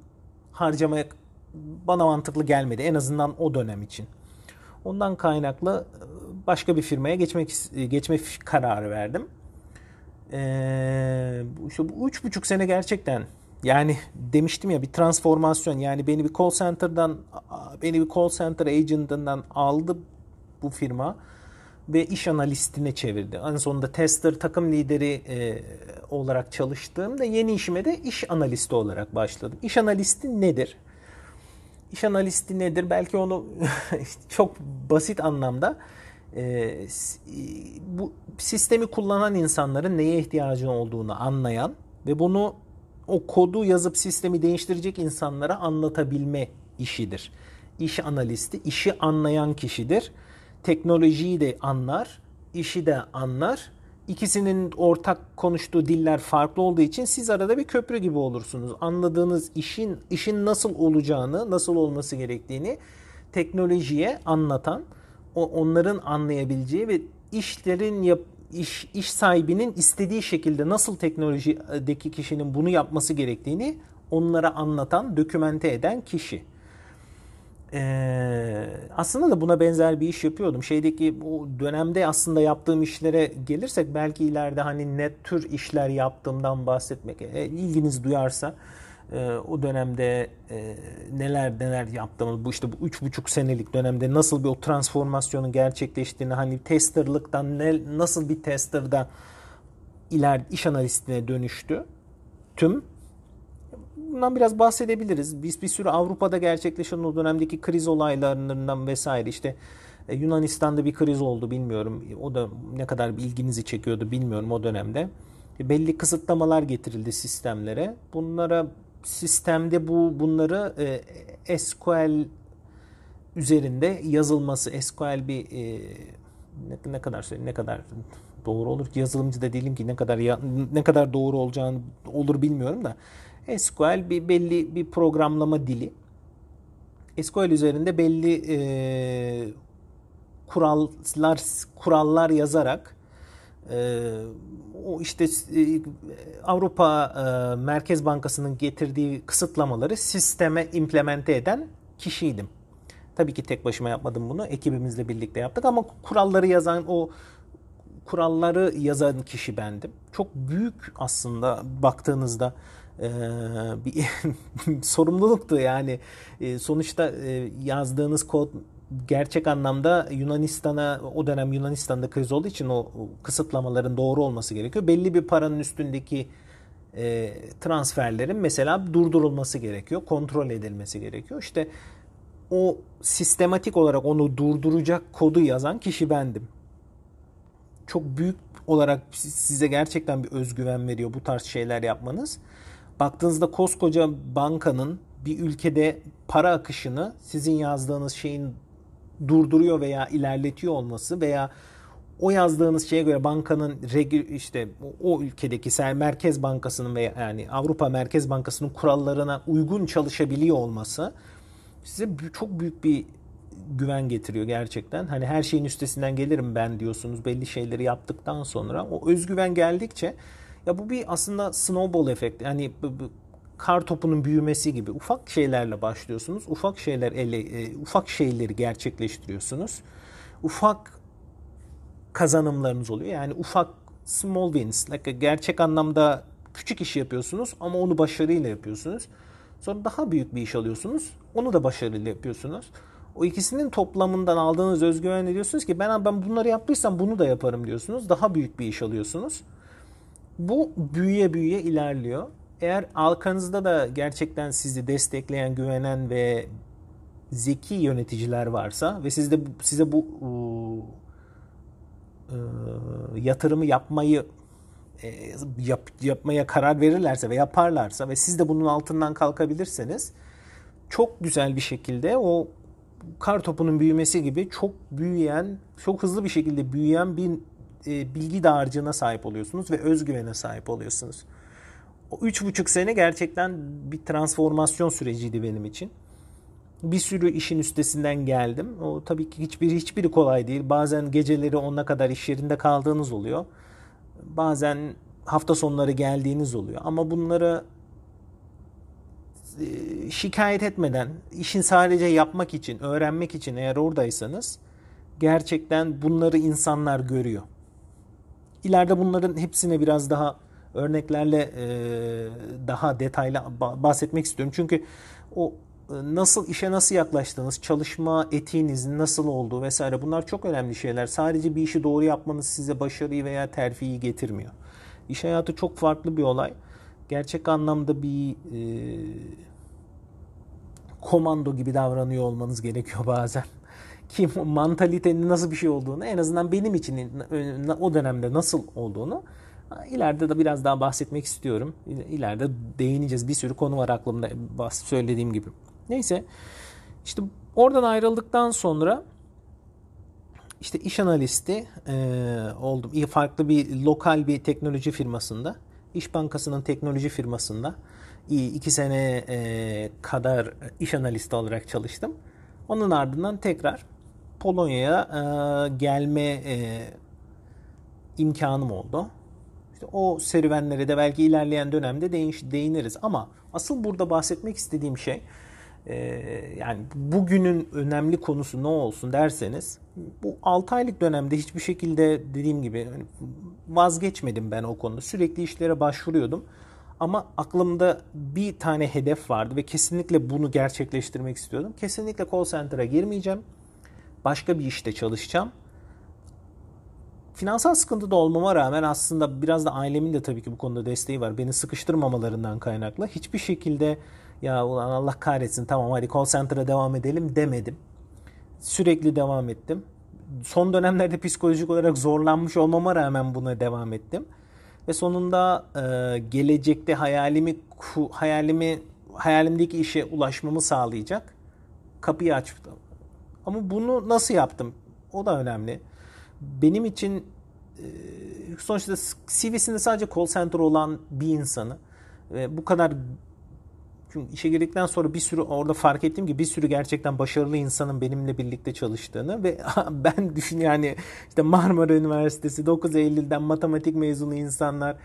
harcamaya bana mantıklı gelmedi. En azından o dönem için. Ondan kaynaklı e, başka bir firmaya geçmek geçme kararı verdim. Ee, işte bu üç buçuk sene gerçekten yani demiştim ya bir transformasyon yani beni bir call center'dan beni bir call center agent'ından aldı bu firma ve iş analistine çevirdi. En sonunda tester takım lideri e, olarak çalıştığımda yeni işime de iş analisti olarak başladım. İş analisti nedir? İş analisti nedir? Belki onu *laughs* çok basit anlamda e, bu sistemi kullanan insanların neye ihtiyacı olduğunu anlayan ve bunu o kodu yazıp sistemi değiştirecek insanlara anlatabilme işidir. İş analisti işi anlayan kişidir teknolojiyi de anlar, işi de anlar. İkisinin ortak konuştuğu diller farklı olduğu için siz arada bir köprü gibi olursunuz. Anladığınız işin işin nasıl olacağını, nasıl olması gerektiğini teknolojiye anlatan, onların anlayabileceği ve işlerin yap, iş, iş sahibinin istediği şekilde nasıl teknolojideki kişinin bunu yapması gerektiğini onlara anlatan, dokümente eden kişi. Ee, aslında da buna benzer bir iş yapıyordum. Şeydeki o dönemde aslında yaptığım işlere gelirsek belki ileride hani ne tür işler yaptığımdan bahsetmek e, ilginiz duyarsa e, o dönemde e, neler neler yaptığımız bu işte bu üç buçuk senelik dönemde nasıl bir o transformasyonun gerçekleştiğini hani testerlıktan ne, nasıl bir testerda iler iş analistine dönüştü tüm bundan biraz bahsedebiliriz. Biz bir sürü Avrupa'da gerçekleşen o dönemdeki kriz olaylarından vesaire işte e, Yunanistan'da bir kriz oldu bilmiyorum. O da ne kadar ilginizi çekiyordu bilmiyorum o dönemde. Belli kısıtlamalar getirildi sistemlere. Bunlara sistemde bu bunları e, SQL üzerinde yazılması SQL bir e, ne, ne kadar ne kadar doğru olur ki yazılımcı da değilim ki ne kadar ya, ne kadar doğru olacağını olur bilmiyorum da SQL bir belli bir programlama dili. SQL üzerinde belli e, kurallar kurallar yazarak e, o işte e, Avrupa e, Merkez Bankası'nın getirdiği kısıtlamaları sisteme implemente eden kişiydim. Tabii ki tek başıma yapmadım bunu. Ekibimizle birlikte yaptık ama kuralları yazan o kuralları yazan kişi bendim. Çok büyük aslında baktığınızda e, bir *laughs* sorumluluktu yani. E, sonuçta e, yazdığınız kod gerçek anlamda Yunanistan'a o dönem Yunanistan'da kriz olduğu için o kısıtlamaların doğru olması gerekiyor. Belli bir paranın üstündeki e, transferlerin mesela durdurulması gerekiyor, kontrol edilmesi gerekiyor. İşte o sistematik olarak onu durduracak kodu yazan kişi bendim. Çok büyük olarak size gerçekten bir özgüven veriyor bu tarz şeyler yapmanız. Baktığınızda koskoca bankanın bir ülkede para akışını sizin yazdığınız şeyin durduruyor veya ilerletiyor olması veya o yazdığınız şeye göre bankanın işte o ülkedeki Merkez Bankası'nın veya yani Avrupa Merkez Bankası'nın kurallarına uygun çalışabiliyor olması size çok büyük bir güven getiriyor gerçekten. Hani her şeyin üstesinden gelirim ben diyorsunuz belli şeyleri yaptıktan sonra o özgüven geldikçe ya bu bir aslında snowball efekti. Yani kar topunun büyümesi gibi ufak şeylerle başlıyorsunuz. Ufak şeyler ele e, ufak şeyleri gerçekleştiriyorsunuz. Ufak kazanımlarınız oluyor. Yani ufak small wins. Like gerçek anlamda küçük iş yapıyorsunuz ama onu başarıyla yapıyorsunuz. Sonra daha büyük bir iş alıyorsunuz. Onu da başarıyla yapıyorsunuz. O ikisinin toplamından aldığınız özgüvenle diyorsunuz ki ben ben bunları yaptıysam bunu da yaparım diyorsunuz. Daha büyük bir iş alıyorsunuz. Bu büyüye büyüye ilerliyor. Eğer arkanızda da gerçekten sizi destekleyen, güvenen ve zeki yöneticiler varsa ve sizde size bu e, yatırımı yapmayı e, yap, yapmaya karar verirlerse ve yaparlarsa ve siz de bunun altından kalkabilirseniz çok güzel bir şekilde o kar topunun büyümesi gibi çok büyüyen, çok hızlı bir şekilde büyüyen bir e, bilgi dağarcığına sahip oluyorsunuz ve özgüvene sahip oluyorsunuz. O üç buçuk sene gerçekten bir transformasyon süreciydi benim için. Bir sürü işin üstesinden geldim. O tabii ki hiçbiri hiçbiri kolay değil. Bazen geceleri onuna kadar iş yerinde kaldığınız oluyor. Bazen hafta sonları geldiğiniz oluyor. Ama bunları e, şikayet etmeden, işin sadece yapmak için, öğrenmek için eğer oradaysanız gerçekten bunları insanlar görüyor. İleride bunların hepsine biraz daha örneklerle e, daha detaylı bahsetmek istiyorum. Çünkü o e, nasıl işe nasıl yaklaştığınız, çalışma etiğinizin nasıl olduğu vesaire bunlar çok önemli şeyler. Sadece bir işi doğru yapmanız size başarıyı veya terfiyi getirmiyor. İş hayatı çok farklı bir olay. Gerçek anlamda bir e, komando gibi davranıyor olmanız gerekiyor bazen. Ki *laughs* mantalitenin nasıl bir şey olduğunu en azından benim için o dönemde nasıl olduğunu ileride de biraz daha bahsetmek istiyorum. İleride değineceğiz. Bir sürü konu var aklımda söylediğim gibi. Neyse işte oradan ayrıldıktan sonra işte iş analisti e, oldum. Farklı bir lokal bir teknoloji firmasında, İş Bankası'nın teknoloji firmasında iki sene e, kadar iş analisti olarak çalıştım. Onun ardından tekrar Polonya'ya e, gelme e, imkanım oldu. İşte o serüvenlere de belki ilerleyen dönemde değin, değiniriz. Ama asıl burada bahsetmek istediğim şey Ee, yani bugünün önemli konusu ne olsun derseniz bu 6 aylık dönemde hiçbir şekilde dediğim gibi hani vazgeçmedim ben o konuda. Sürekli işlere başvuruyordum. Ama aklımda bir tane hedef vardı ve kesinlikle bunu gerçekleştirmek istiyordum. Kesinlikle call center'a girmeyeceğim. Başka bir işte çalışacağım. Finansal sıkıntıda olmama rağmen aslında biraz da ailemin de tabii ki bu konuda desteği var. Beni sıkıştırmamalarından kaynaklı. Hiçbir şekilde ya ulan Allah kahretsin tamam hadi call center'a devam edelim demedim. Sürekli devam ettim. Son dönemlerde psikolojik olarak zorlanmış olmama rağmen buna devam ettim. Ve sonunda e, gelecekte hayalimi hayalimi hayalimdeki işe ulaşmamı sağlayacak kapıyı açtım. Ama bunu nasıl yaptım? O da önemli. Benim için e, sonuçta CV'sinde sadece call center olan bir insanı ve bu kadar çünkü işe girdikten sonra bir sürü orada fark ettim ki bir sürü gerçekten başarılı insanın benimle birlikte çalıştığını ve *laughs* ben düşün yani işte Marmara Üniversitesi 9 Eylül'den matematik mezunu insanlar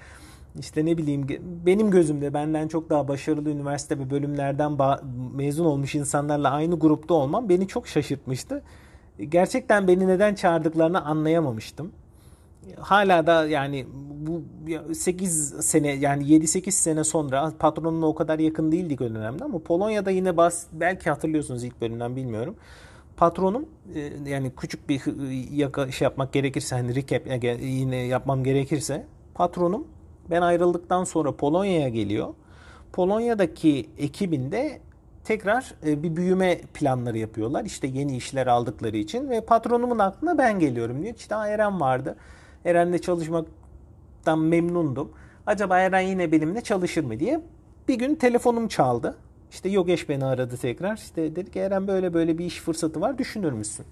işte ne bileyim benim gözümde benden çok daha başarılı üniversite ve bölümlerden mezun olmuş insanlarla aynı grupta olmam beni çok şaşırtmıştı. Gerçekten beni neden çağırdıklarını anlayamamıştım hala da yani bu 8 sene yani 7-8 sene sonra patronuna o kadar yakın değildik o dönemde ama Polonya'da yine bas, belki hatırlıyorsunuz ilk bölümden bilmiyorum. Patronum e, yani küçük bir yaka, şey yapmak gerekirse hani recap yine yapmam gerekirse patronum ben ayrıldıktan sonra Polonya'ya geliyor. Polonya'daki ekibinde tekrar e, bir büyüme planları yapıyorlar. İşte yeni işler aldıkları için ve patronumun aklına ben geliyorum diyor. İşte Eren vardı. Eren'le çalışmaktan memnundum. Acaba Eren yine benimle çalışır mı diye. Bir gün telefonum çaldı. İşte Yogeş beni aradı tekrar. İşte dedi ki Eren böyle böyle bir iş fırsatı var düşünür müsün?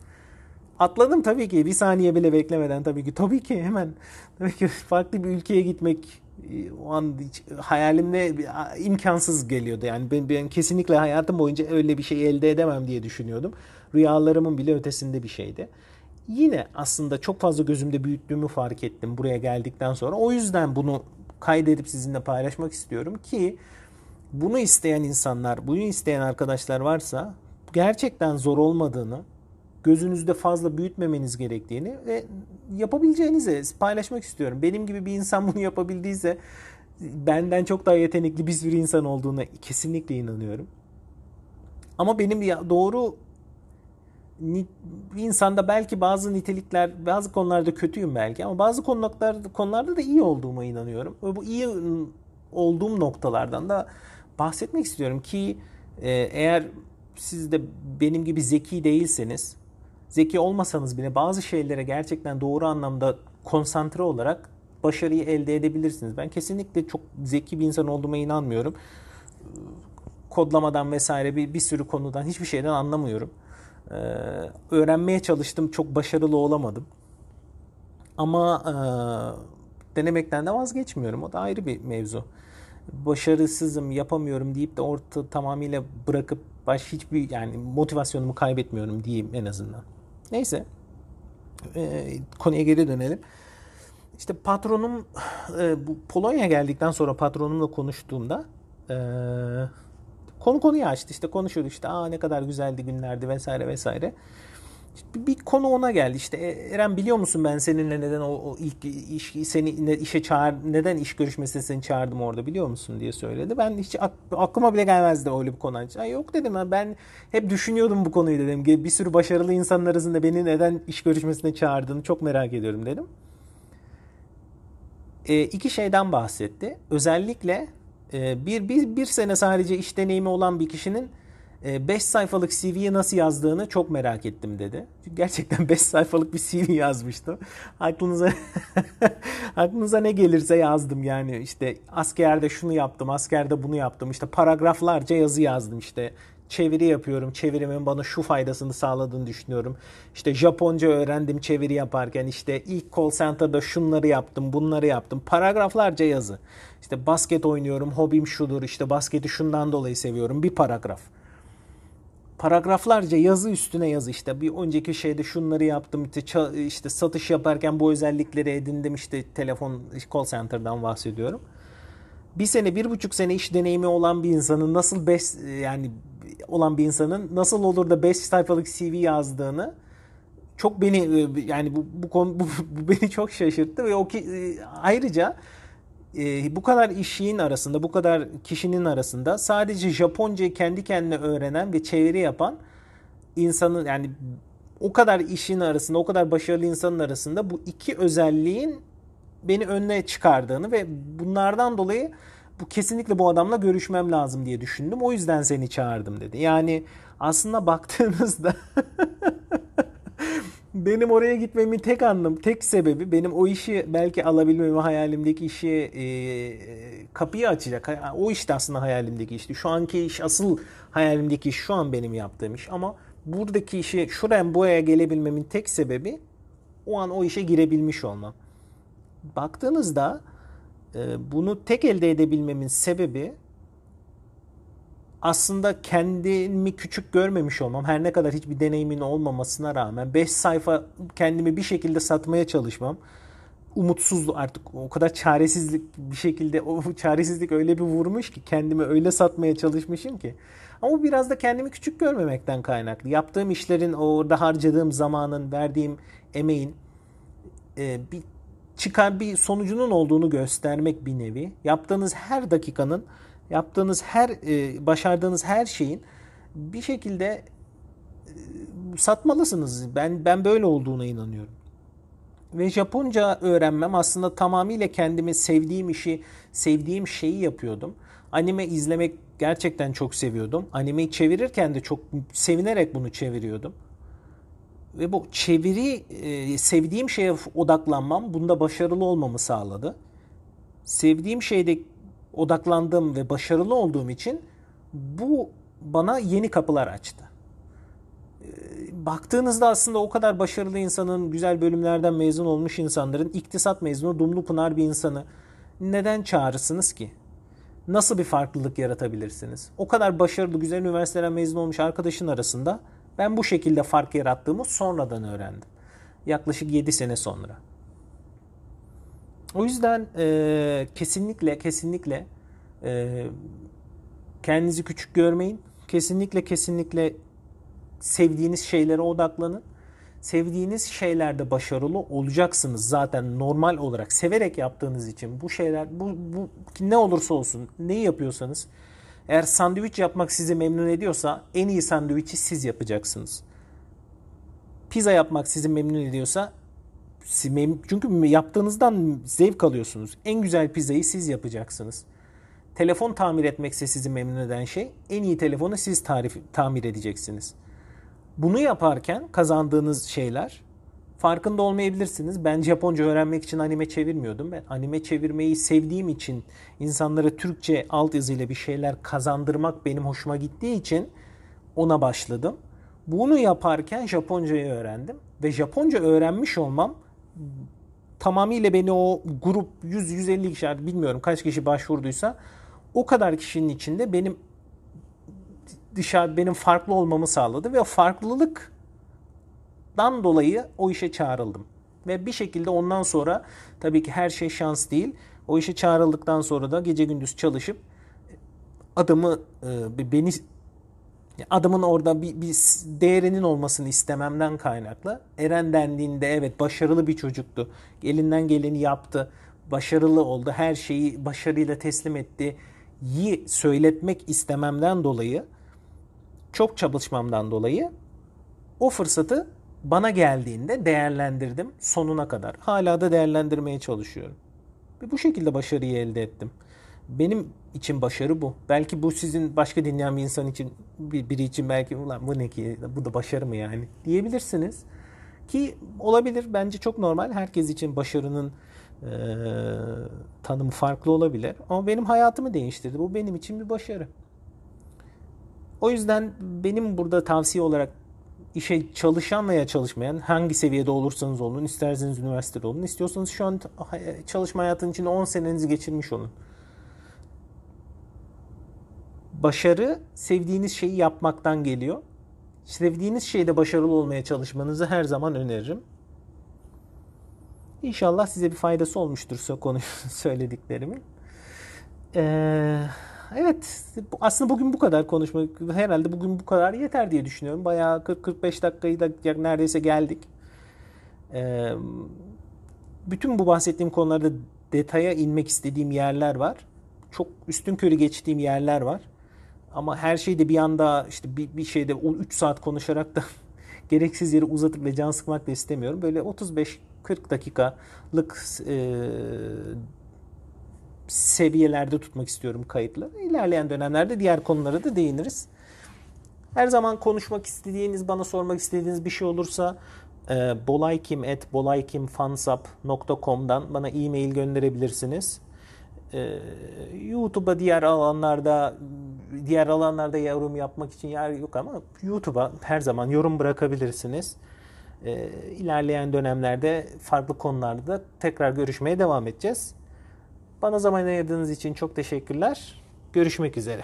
Atladım tabii ki bir saniye bile beklemeden tabii ki. Tabii ki hemen. Tabii ki farklı bir ülkeye gitmek o an hiç, hayalimde imkansız geliyordu. Yani ben, ben kesinlikle hayatım boyunca öyle bir şey elde edemem diye düşünüyordum. Rüyalarımın bile ötesinde bir şeydi yine aslında çok fazla gözümde büyüttüğümü fark ettim buraya geldikten sonra. O yüzden bunu kaydedip sizinle paylaşmak istiyorum ki bunu isteyen insanlar, bunu isteyen arkadaşlar varsa gerçekten zor olmadığını, gözünüzde fazla büyütmemeniz gerektiğini ve yapabileceğinizi paylaşmak istiyorum. Benim gibi bir insan bunu yapabildiyse benden çok daha yetenekli bir sürü insan olduğuna kesinlikle inanıyorum. Ama benim doğru insanda belki bazı nitelikler, bazı konularda kötüyüm belki ama bazı konularda, konularda da iyi olduğuma inanıyorum. Ve bu iyi olduğum noktalardan da bahsetmek istiyorum ki e, eğer siz de benim gibi zeki değilseniz, zeki olmasanız bile bazı şeylere gerçekten doğru anlamda konsantre olarak başarıyı elde edebilirsiniz. Ben kesinlikle çok zeki bir insan olduğuma inanmıyorum. Kodlamadan vesaire bir, bir sürü konudan hiçbir şeyden anlamıyorum. Ee, öğrenmeye çalıştım. Çok başarılı olamadım. Ama e, denemekten de vazgeçmiyorum. O da ayrı bir mevzu. Başarısızım, yapamıyorum deyip de orta tamamıyla bırakıp baş hiçbir yani motivasyonumu kaybetmiyorum diyeyim en azından. Neyse. E, konuya geri dönelim. İşte patronum e, bu Polonya geldikten sonra patronumla konuştuğumda e, konu konuyu açtı işte konuşuyordu işte aa ne kadar güzeldi günlerdi vesaire vesaire. Bir konu ona geldi işte e, Eren biliyor musun ben seninle neden o, o ilk iş seni işe çağır neden iş görüşmesine seni çağırdım orada biliyor musun diye söyledi. Ben hiç aklıma bile gelmezdi öyle bir konu. Ay yok dedim ben hep düşünüyordum bu konuyu dedim. Bir sürü başarılı insanın arasında beni neden iş görüşmesine çağırdığını çok merak ediyorum dedim. E, iki şeyden bahsetti. Özellikle ee, bir, bir, bir sene sadece iş deneyimi olan bir kişinin 5 e, sayfalık CV'yi nasıl yazdığını çok merak ettim dedi. Çünkü gerçekten 5 sayfalık bir CV yazmıştı. Aklınıza *laughs* aklınıza ne gelirse yazdım yani işte askerde şunu yaptım, askerde bunu yaptım. işte paragraflarca yazı yazdım işte çeviri yapıyorum. Çevirimin bana şu faydasını sağladığını düşünüyorum. İşte Japonca öğrendim çeviri yaparken. işte ilk call center'da şunları yaptım, bunları yaptım. Paragraflarca yazı. İşte basket oynuyorum, hobim şudur. İşte basketi şundan dolayı seviyorum. Bir paragraf. Paragraflarca yazı üstüne yazı işte bir önceki şeyde şunları yaptım işte, işte satış yaparken bu özellikleri edindim işte telefon call center'dan bahsediyorum. bir sene, bir buçuk sene iş deneyimi olan bir insanın nasıl beş yani olan bir insanın nasıl olur da 5 sayfalık CV yazdığını çok beni yani bu bu, konu, bu, bu beni çok şaşırttı ve o ki e, ayrıca e, bu kadar işin arasında, bu kadar kişinin arasında sadece Japoncayı kendi kendine öğrenen ve çeviri yapan insanın yani o kadar işin arasında, o kadar başarılı insanın arasında bu iki özelliğin beni önüne çıkardığını ve bunlardan dolayı bu kesinlikle bu adamla görüşmem lazım diye düşündüm. O yüzden seni çağırdım dedi. Yani aslında baktığınızda *laughs* benim oraya gitmemin tek anlam, tek sebebi benim o işi belki alabilmemi hayalimdeki işi e, kapıyı açacak. O işte aslında hayalimdeki işti. Şu anki iş asıl hayalimdeki iş şu an benim yaptığım iş ama buradaki işi şuradan buraya gelebilmemin tek sebebi o an o işe girebilmiş olmam. Baktığınızda e, bunu tek elde edebilmemin sebebi aslında kendimi küçük görmemiş olmam. Her ne kadar hiçbir deneyimin olmamasına rağmen 5 sayfa kendimi bir şekilde satmaya çalışmam. Umutsuz artık o kadar çaresizlik bir şekilde o *laughs* çaresizlik öyle bir vurmuş ki kendimi öyle satmaya çalışmışım ki. Ama biraz da kendimi küçük görmemekten kaynaklı. Yaptığım işlerin orada harcadığım zamanın, verdiğim emeğin e, bir çıkar bir sonucunun olduğunu göstermek bir nevi. Yaptığınız her dakikanın, yaptığınız her e, başardığınız her şeyin bir şekilde e, satmalısınız. Ben ben böyle olduğuna inanıyorum. Ve Japonca öğrenmem aslında tamamıyla kendimi sevdiğim işi, sevdiğim şeyi yapıyordum. Anime izlemek gerçekten çok seviyordum. Animeyi çevirirken de çok sevinerek bunu çeviriyordum ve bu çeviri e, sevdiğim şeye odaklanmam bunda başarılı olmamı sağladı. Sevdiğim şeyde odaklandım ve başarılı olduğum için bu bana yeni kapılar açtı. E, baktığınızda aslında o kadar başarılı insanın, güzel bölümlerden mezun olmuş insanların iktisat mezunu Dumlu Pınar bir insanı neden çağırırsınız ki? Nasıl bir farklılık yaratabilirsiniz? O kadar başarılı, güzel üniversiteden mezun olmuş arkadaşın arasında ben bu şekilde fark yarattığımı sonradan öğrendim. Yaklaşık 7 sene sonra. O yüzden e, kesinlikle kesinlikle e, kendinizi küçük görmeyin. Kesinlikle kesinlikle sevdiğiniz şeylere odaklanın. Sevdiğiniz şeylerde başarılı olacaksınız zaten normal olarak severek yaptığınız için bu şeyler bu, bu ne olursa olsun neyi yapıyorsanız eğer sandviç yapmak sizi memnun ediyorsa en iyi sandviçi siz yapacaksınız. Pizza yapmak sizi memnun ediyorsa çünkü yaptığınızdan zevk alıyorsunuz. En güzel pizzayı siz yapacaksınız. Telefon tamir etmekse sizi memnun eden şey en iyi telefonu siz tarif, tamir edeceksiniz. Bunu yaparken kazandığınız şeyler farkında olmayabilirsiniz. Ben Japonca öğrenmek için anime çevirmiyordum. Ben anime çevirmeyi sevdiğim için insanlara Türkçe alt yazıyla bir şeyler kazandırmak benim hoşuma gittiği için ona başladım. Bunu yaparken Japoncayı öğrendim ve Japonca öğrenmiş olmam tamamıyla beni o grup 100-150 kişi bilmiyorum kaç kişi başvurduysa o kadar kişinin içinde benim dışarı benim farklı olmamı sağladı ve o farklılık dan dolayı o işe çağrıldım. Ve bir şekilde ondan sonra tabii ki her şey şans değil. O işe çağrıldıktan sonra da gece gündüz çalışıp adımı e, beni adımın orada bir, bir değerinin olmasını istememden kaynaklı. Eren dendiğinde evet başarılı bir çocuktu. Elinden geleni yaptı. Başarılı oldu. Her şeyi başarıyla teslim etti. Yi söyletmek istememden dolayı çok çalışmamdan dolayı o fırsatı bana geldiğinde değerlendirdim sonuna kadar. Hala da değerlendirmeye çalışıyorum. Ve bu şekilde başarıyı elde ettim. Benim için başarı bu. Belki bu sizin başka dinleyen bir insan için biri için belki ulan bu ne ki bu da başarı mı yani diyebilirsiniz. Ki olabilir bence çok normal. Herkes için başarının e, tanımı farklı olabilir. Ama benim hayatımı değiştirdi. Bu benim için bir başarı. O yüzden benim burada tavsiye olarak işe çalışan veya çalışmayan hangi seviyede olursanız olun, isterseniz üniversitede olun, istiyorsanız şu an çalışma hayatının içinde 10 senenizi geçirmiş olun. Başarı sevdiğiniz şeyi yapmaktan geliyor. Sevdiğiniz şeyde başarılı olmaya çalışmanızı her zaman öneririm. İnşallah size bir faydası olmuştur konu *laughs* söylediklerimin. Ee, evet aslında bugün bu kadar konuşmak herhalde bugün bu kadar yeter diye düşünüyorum. Bayağı 40-45 dakikayı da neredeyse geldik. Ee, bütün bu bahsettiğim konularda detaya inmek istediğim yerler var. Çok üstün körü geçtiğim yerler var. Ama her şeyde bir anda işte bir, bir şeyde 3 saat konuşarak da *laughs* gereksiz yere uzatıp ve can sıkmak da istemiyorum. Böyle 35-40 dakikalık e, seviyelerde tutmak istiyorum kayıtları. İlerleyen dönemlerde diğer konulara da değiniriz. Her zaman konuşmak istediğiniz, bana sormak istediğiniz bir şey olursa e, bolaykim.bolaykimfansap.com'dan bana e-mail gönderebilirsiniz. E, YouTube'a diğer alanlarda diğer alanlarda yorum yapmak için yer yok ama YouTube'a her zaman yorum bırakabilirsiniz. E, ilerleyen dönemlerde farklı konularda da tekrar görüşmeye devam edeceğiz. Bana zaman ayırdığınız için çok teşekkürler. Görüşmek üzere.